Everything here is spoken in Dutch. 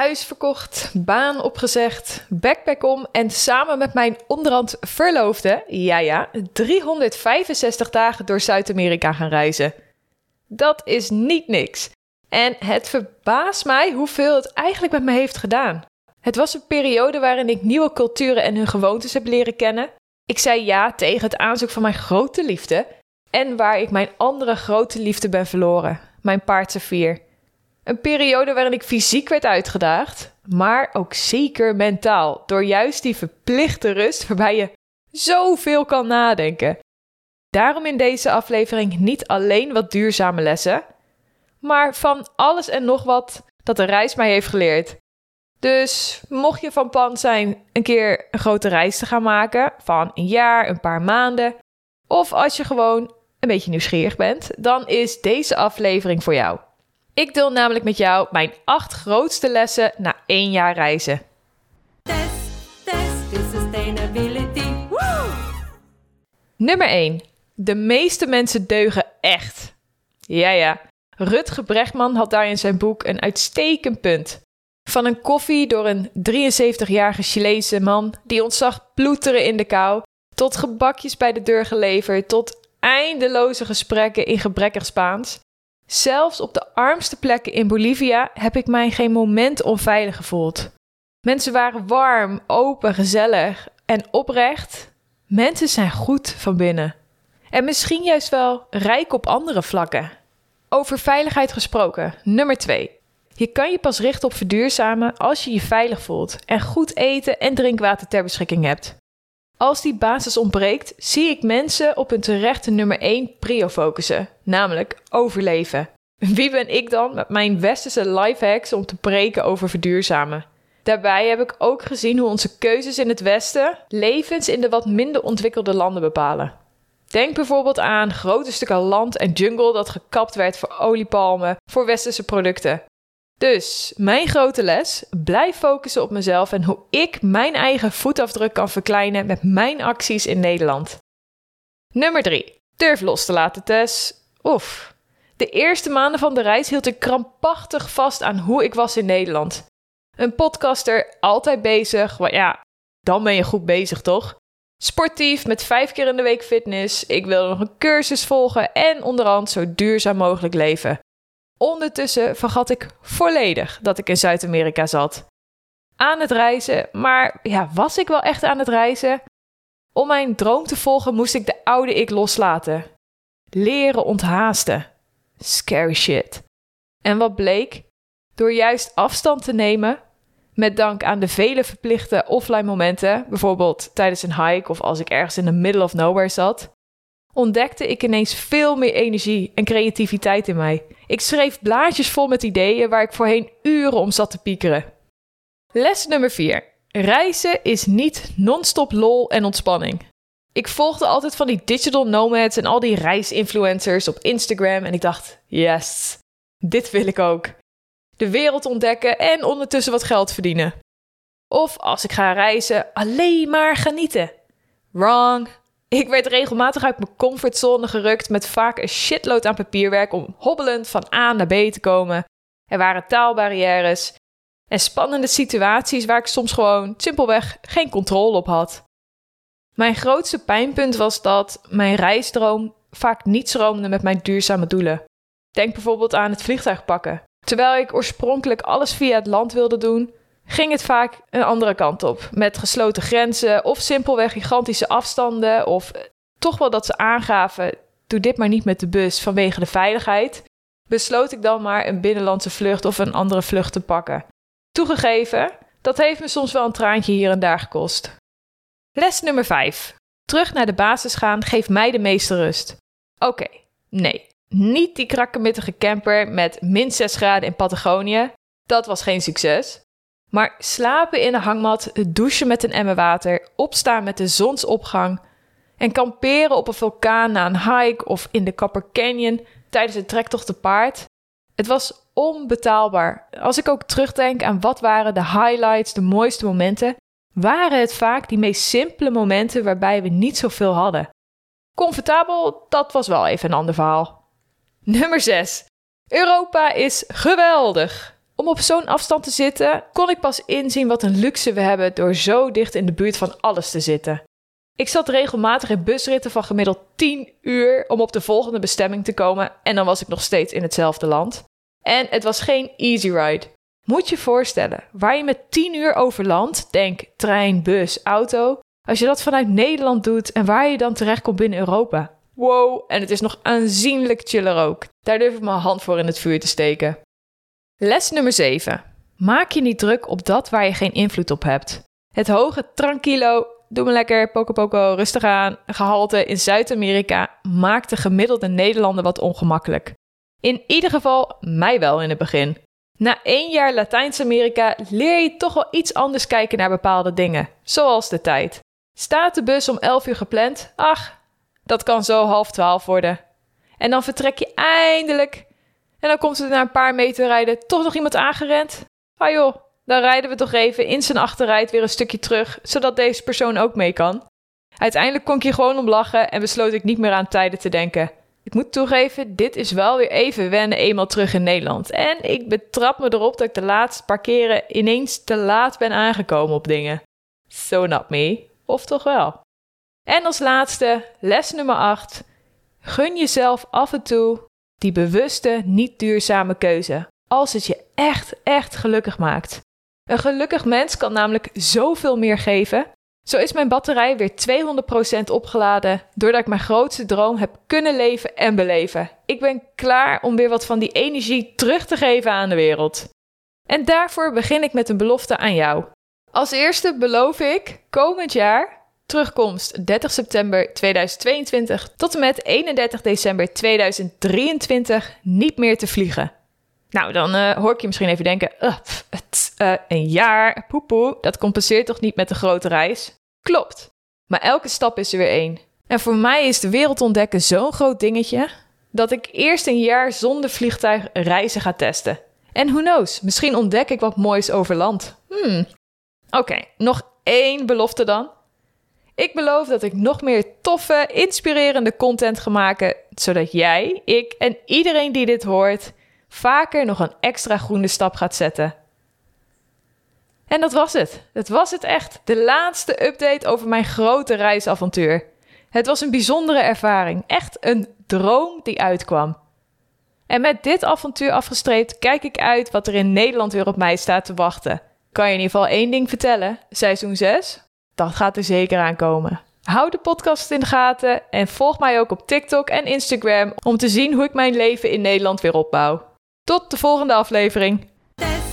Huis verkocht, baan opgezegd, backpack om en samen met mijn onderhand verloofde, ja ja, 365 dagen door Zuid-Amerika gaan reizen. Dat is niet niks. En het verbaast mij hoeveel het eigenlijk met me heeft gedaan. Het was een periode waarin ik nieuwe culturen en hun gewoontes heb leren kennen. Ik zei ja tegen het aanzoek van mijn grote liefde. En waar ik mijn andere grote liefde ben verloren, mijn paard Safir. Een periode waarin ik fysiek werd uitgedaagd, maar ook zeker mentaal, door juist die verplichte rust waarbij je zoveel kan nadenken. Daarom in deze aflevering niet alleen wat duurzame lessen, maar van alles en nog wat dat de reis mij heeft geleerd. Dus mocht je van plan zijn een keer een grote reis te gaan maken, van een jaar, een paar maanden, of als je gewoon een beetje nieuwsgierig bent, dan is deze aflevering voor jou. Ik deel namelijk met jou mijn acht grootste lessen na één jaar reizen. Test, test, sustainability. Woo! Nummer 1. De meeste mensen deugen echt. Ja, ja. Rutger Brechtman had daar in zijn boek een uitstekend punt. Van een koffie door een 73-jarige Chilese man die ons zag ploeteren in de kou, tot gebakjes bij de deur geleverd, tot eindeloze gesprekken in gebrekkig Spaans. Zelfs op de armste plekken in Bolivia heb ik mij geen moment onveilig gevoeld. Mensen waren warm, open, gezellig en oprecht. Mensen zijn goed van binnen. En misschien juist wel rijk op andere vlakken. Over veiligheid gesproken, nummer 2. Je kan je pas richten op verduurzamen als je je veilig voelt en goed eten en drinkwater ter beschikking hebt. Als die basis ontbreekt, zie ik mensen op hun terechte nummer 1 prio focussen, namelijk overleven. Wie ben ik dan met mijn westerse lifehacks om te preken over verduurzamen? Daarbij heb ik ook gezien hoe onze keuzes in het Westen levens in de wat minder ontwikkelde landen bepalen. Denk bijvoorbeeld aan grote stukken land en jungle dat gekapt werd voor oliepalmen voor westerse producten. Dus mijn grote les: blijf focussen op mezelf en hoe ik mijn eigen voetafdruk kan verkleinen met mijn acties in Nederland. Nummer 3. Durf los te laten, Tess. Oef. De eerste maanden van de reis hield ik krampachtig vast aan hoe ik was in Nederland. Een podcaster, altijd bezig. Maar ja, dan ben je goed bezig, toch? Sportief, met vijf keer in de week fitness. Ik wilde nog een cursus volgen en onderhand zo duurzaam mogelijk leven. Ondertussen vergat ik volledig dat ik in Zuid-Amerika zat. Aan het reizen, maar ja, was ik wel echt aan het reizen? Om mijn droom te volgen moest ik de oude ik loslaten. Leren onthaasten. Scary shit. En wat bleek? Door juist afstand te nemen, met dank aan de vele verplichte offline momenten, bijvoorbeeld tijdens een hike of als ik ergens in the middle of nowhere zat, ontdekte ik ineens veel meer energie en creativiteit in mij. Ik schreef blaadjes vol met ideeën waar ik voorheen uren om zat te piekeren. Les nummer 4. Reizen is niet non-stop lol en ontspanning. Ik volgde altijd van die digital nomads en al die reisinfluencers op Instagram en ik dacht: yes, dit wil ik ook. De wereld ontdekken en ondertussen wat geld verdienen. Of als ik ga reizen, alleen maar genieten. Wrong. Ik werd regelmatig uit mijn comfortzone gerukt met vaak een shitload aan papierwerk om hobbelend van A naar B te komen. Er waren taalbarrières en spannende situaties waar ik soms gewoon simpelweg geen controle op had. Mijn grootste pijnpunt was dat mijn reisdroom vaak niet stroomde met mijn duurzame doelen. Denk bijvoorbeeld aan het vliegtuig pakken. Terwijl ik oorspronkelijk alles via het land wilde doen, ging het vaak een andere kant op. Met gesloten grenzen of simpelweg gigantische afstanden. Of toch wel dat ze aangaven: doe dit maar niet met de bus vanwege de veiligheid. Besloot ik dan maar een binnenlandse vlucht of een andere vlucht te pakken. Toegegeven, dat heeft me soms wel een traantje hier en daar gekost. Les nummer 5. Terug naar de basis gaan geeft mij de meeste rust. Oké, nee. Niet die krakkemiddige camper met min 6 graden in Patagonië. Dat was geen succes. Maar slapen in een hangmat, douchen met een emmer water, opstaan met de zonsopgang en kamperen op een vulkaan na een hike of in de Copper Canyon tijdens een trektocht te paard. Het was onbetaalbaar. Als ik ook terugdenk aan wat waren de highlights, de mooiste momenten, waren het vaak die meest simpele momenten waarbij we niet zoveel hadden. Comfortabel, dat was wel even een ander verhaal. Nummer 6. Europa is geweldig. Om op zo'n afstand te zitten, kon ik pas inzien wat een luxe we hebben door zo dicht in de buurt van alles te zitten. Ik zat regelmatig in busritten van gemiddeld 10 uur om op de volgende bestemming te komen en dan was ik nog steeds in hetzelfde land. En het was geen easy ride. Moet je voorstellen, waar je met 10 uur over land, denk trein, bus, auto, als je dat vanuit Nederland doet en waar je dan terechtkomt binnen Europa. Wow, en het is nog aanzienlijk chiller ook. Daar durf ik mijn hand voor in het vuur te steken. Les nummer 7. Maak je niet druk op dat waar je geen invloed op hebt. Het hoge tranquilo, doe me lekker, poco poco, rustig aan, gehalte in Zuid-Amerika maakt de gemiddelde Nederlander wat ongemakkelijk. In ieder geval mij wel in het begin. Na één jaar Latijns-Amerika leer je toch wel iets anders kijken naar bepaalde dingen, zoals de tijd. Staat de bus om 11 uur gepland? Ach, dat kan zo half 12 worden. En dan vertrek je eindelijk. En dan komt er na een paar meter rijden toch nog iemand aangerend. Ah joh, dan rijden we toch even in zijn achterrijd weer een stukje terug, zodat deze persoon ook mee kan. Uiteindelijk kon ik hier gewoon om lachen en besloot ik niet meer aan tijden te denken. Ik moet toegeven, dit is wel weer even wennen eenmaal terug in Nederland. En ik betrap me erop dat ik de laatste paar keren ineens te laat ben aangekomen op dingen. So not me. Of toch wel? En als laatste, les nummer 8. Gun jezelf af en toe die bewuste, niet duurzame keuze. Als het je echt, echt gelukkig maakt. Een gelukkig mens kan namelijk zoveel meer geven. Zo is mijn batterij weer 200% opgeladen doordat ik mijn grootste droom heb kunnen leven en beleven. Ik ben klaar om weer wat van die energie terug te geven aan de wereld. En daarvoor begin ik met een belofte aan jou. Als eerste beloof ik komend jaar terugkomst 30 september 2022 tot en met 31 december 2023 niet meer te vliegen. Nou, dan uh, hoor ik je misschien even denken: het, uh, een jaar, poepoe, dat compenseert toch niet met de grote reis? Klopt, maar elke stap is er weer één. En voor mij is de wereld ontdekken zo'n groot dingetje dat ik eerst een jaar zonder vliegtuig reizen ga testen. En who knows, misschien ontdek ik wat moois over land. Hmm. Oké, nog één belofte dan. Ik beloof dat ik nog meer toffe, inspirerende content ga maken, zodat jij, ik en iedereen die dit hoort vaker nog een extra groene stap gaat zetten. En dat was het. Het was het echt. De laatste update over mijn grote reisavontuur. Het was een bijzondere ervaring. Echt een droom die uitkwam. En met dit avontuur afgestreept kijk ik uit wat er in Nederland weer op mij staat te wachten. Kan je in ieder geval één ding vertellen? Seizoen 6? Dat gaat er zeker aankomen. Hou de podcast in de gaten en volg mij ook op TikTok en Instagram om te zien hoe ik mijn leven in Nederland weer opbouw. Tot de volgende aflevering. Test.